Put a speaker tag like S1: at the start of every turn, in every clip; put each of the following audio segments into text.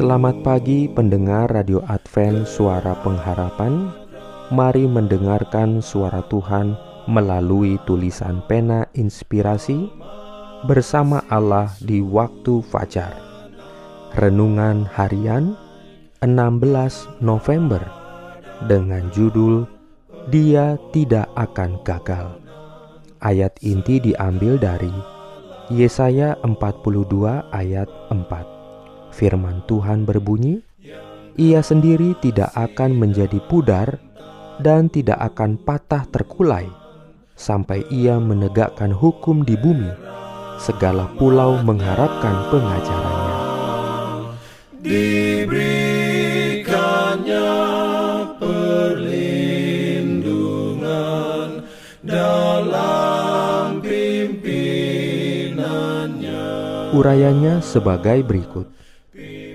S1: Selamat pagi pendengar Radio Advent Suara Pengharapan. Mari mendengarkan suara Tuhan melalui tulisan pena inspirasi Bersama Allah di waktu fajar. Renungan harian 16 November Dengan judul Dia tidak akan gagal. Ayat inti diambil dari Yesaya 42 ayat 4 Firman Tuhan berbunyi, "Ia sendiri tidak akan menjadi pudar dan tidak akan patah terkulai sampai ia menegakkan hukum di bumi. Segala pulau mengharapkan pengajarannya."
S2: Diberikannya perlindungan dalam pimpinannya.
S1: Urayanya sebagai berikut.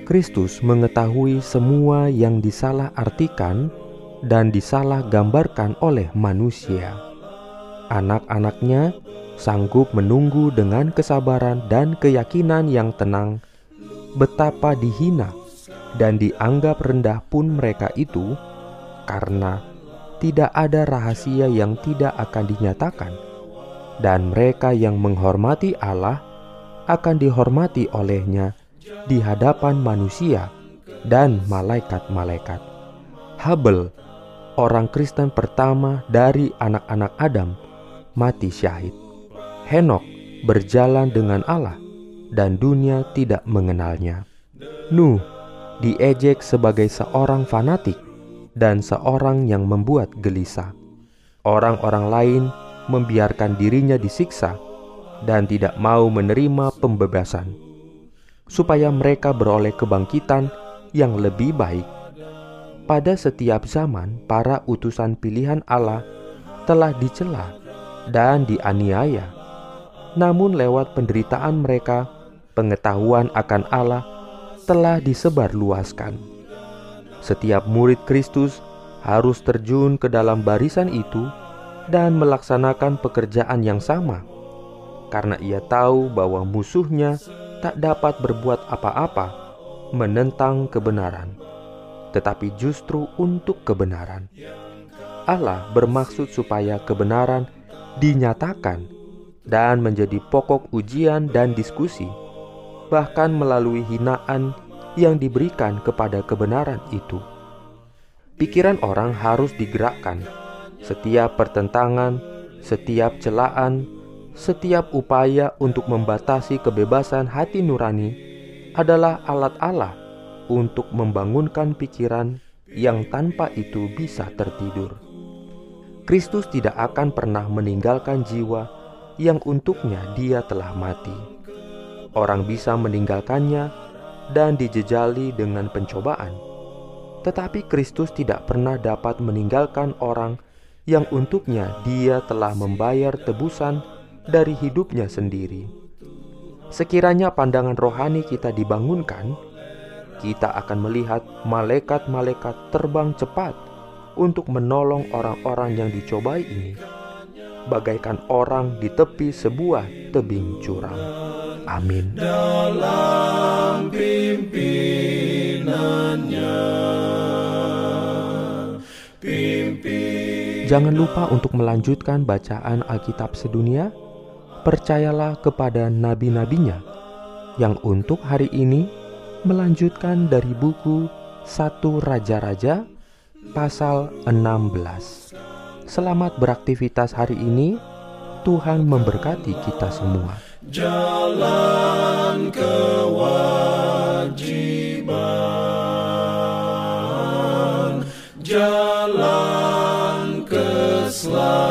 S1: Kristus mengetahui semua yang disalah-artikan dan disalah-gambarkan oleh manusia. Anak-anaknya sanggup menunggu dengan kesabaran dan keyakinan yang tenang betapa dihina dan dianggap rendah pun mereka itu karena tidak ada rahasia yang tidak akan dinyatakan dan mereka yang menghormati Allah akan dihormati olehnya di hadapan manusia dan malaikat-malaikat. Habel, orang Kristen pertama dari anak-anak Adam, mati syahid. Henok berjalan dengan Allah dan dunia tidak mengenalnya. Nuh diejek sebagai seorang fanatik dan seorang yang membuat gelisah. Orang-orang lain membiarkan dirinya disiksa dan tidak mau menerima pembebasan supaya mereka beroleh kebangkitan yang lebih baik. Pada setiap zaman, para utusan pilihan Allah telah dicela dan dianiaya. Namun, lewat penderitaan mereka, pengetahuan akan Allah telah disebarluaskan. Setiap murid Kristus harus terjun ke dalam barisan itu dan melaksanakan pekerjaan yang sama, karena ia tahu bahwa musuhnya tak dapat berbuat apa-apa menentang kebenaran, tetapi justru untuk kebenaran. Allah bermaksud supaya kebenaran dinyatakan dan menjadi pokok ujian dan diskusi, bahkan melalui hinaan yang diberikan kepada kebenaran itu. Pikiran orang harus digerakkan. Setiap pertentangan, setiap celaan, setiap upaya untuk membatasi kebebasan hati nurani adalah alat Allah untuk membangunkan pikiran yang tanpa itu bisa tertidur. Kristus tidak akan pernah meninggalkan jiwa yang untuknya Dia telah mati. Orang bisa meninggalkannya dan dijejali dengan pencobaan, tetapi Kristus tidak pernah dapat meninggalkan orang yang untuknya Dia telah membayar tebusan dari hidupnya sendiri. Sekiranya pandangan rohani kita dibangunkan, kita akan melihat malaikat-malaikat terbang cepat untuk menolong orang-orang yang dicobai ini, bagaikan orang di tepi sebuah tebing curam. Amin.
S2: Dalam pimpinannya, pimpin
S1: Jangan lupa untuk melanjutkan bacaan Alkitab sedunia percayalah kepada nabi-nabinya yang untuk hari ini melanjutkan dari buku Satu Raja-Raja pasal 16. Selamat beraktivitas hari ini. Tuhan memberkati kita semua.
S2: Jalan kewajiban, jalan keselamatan.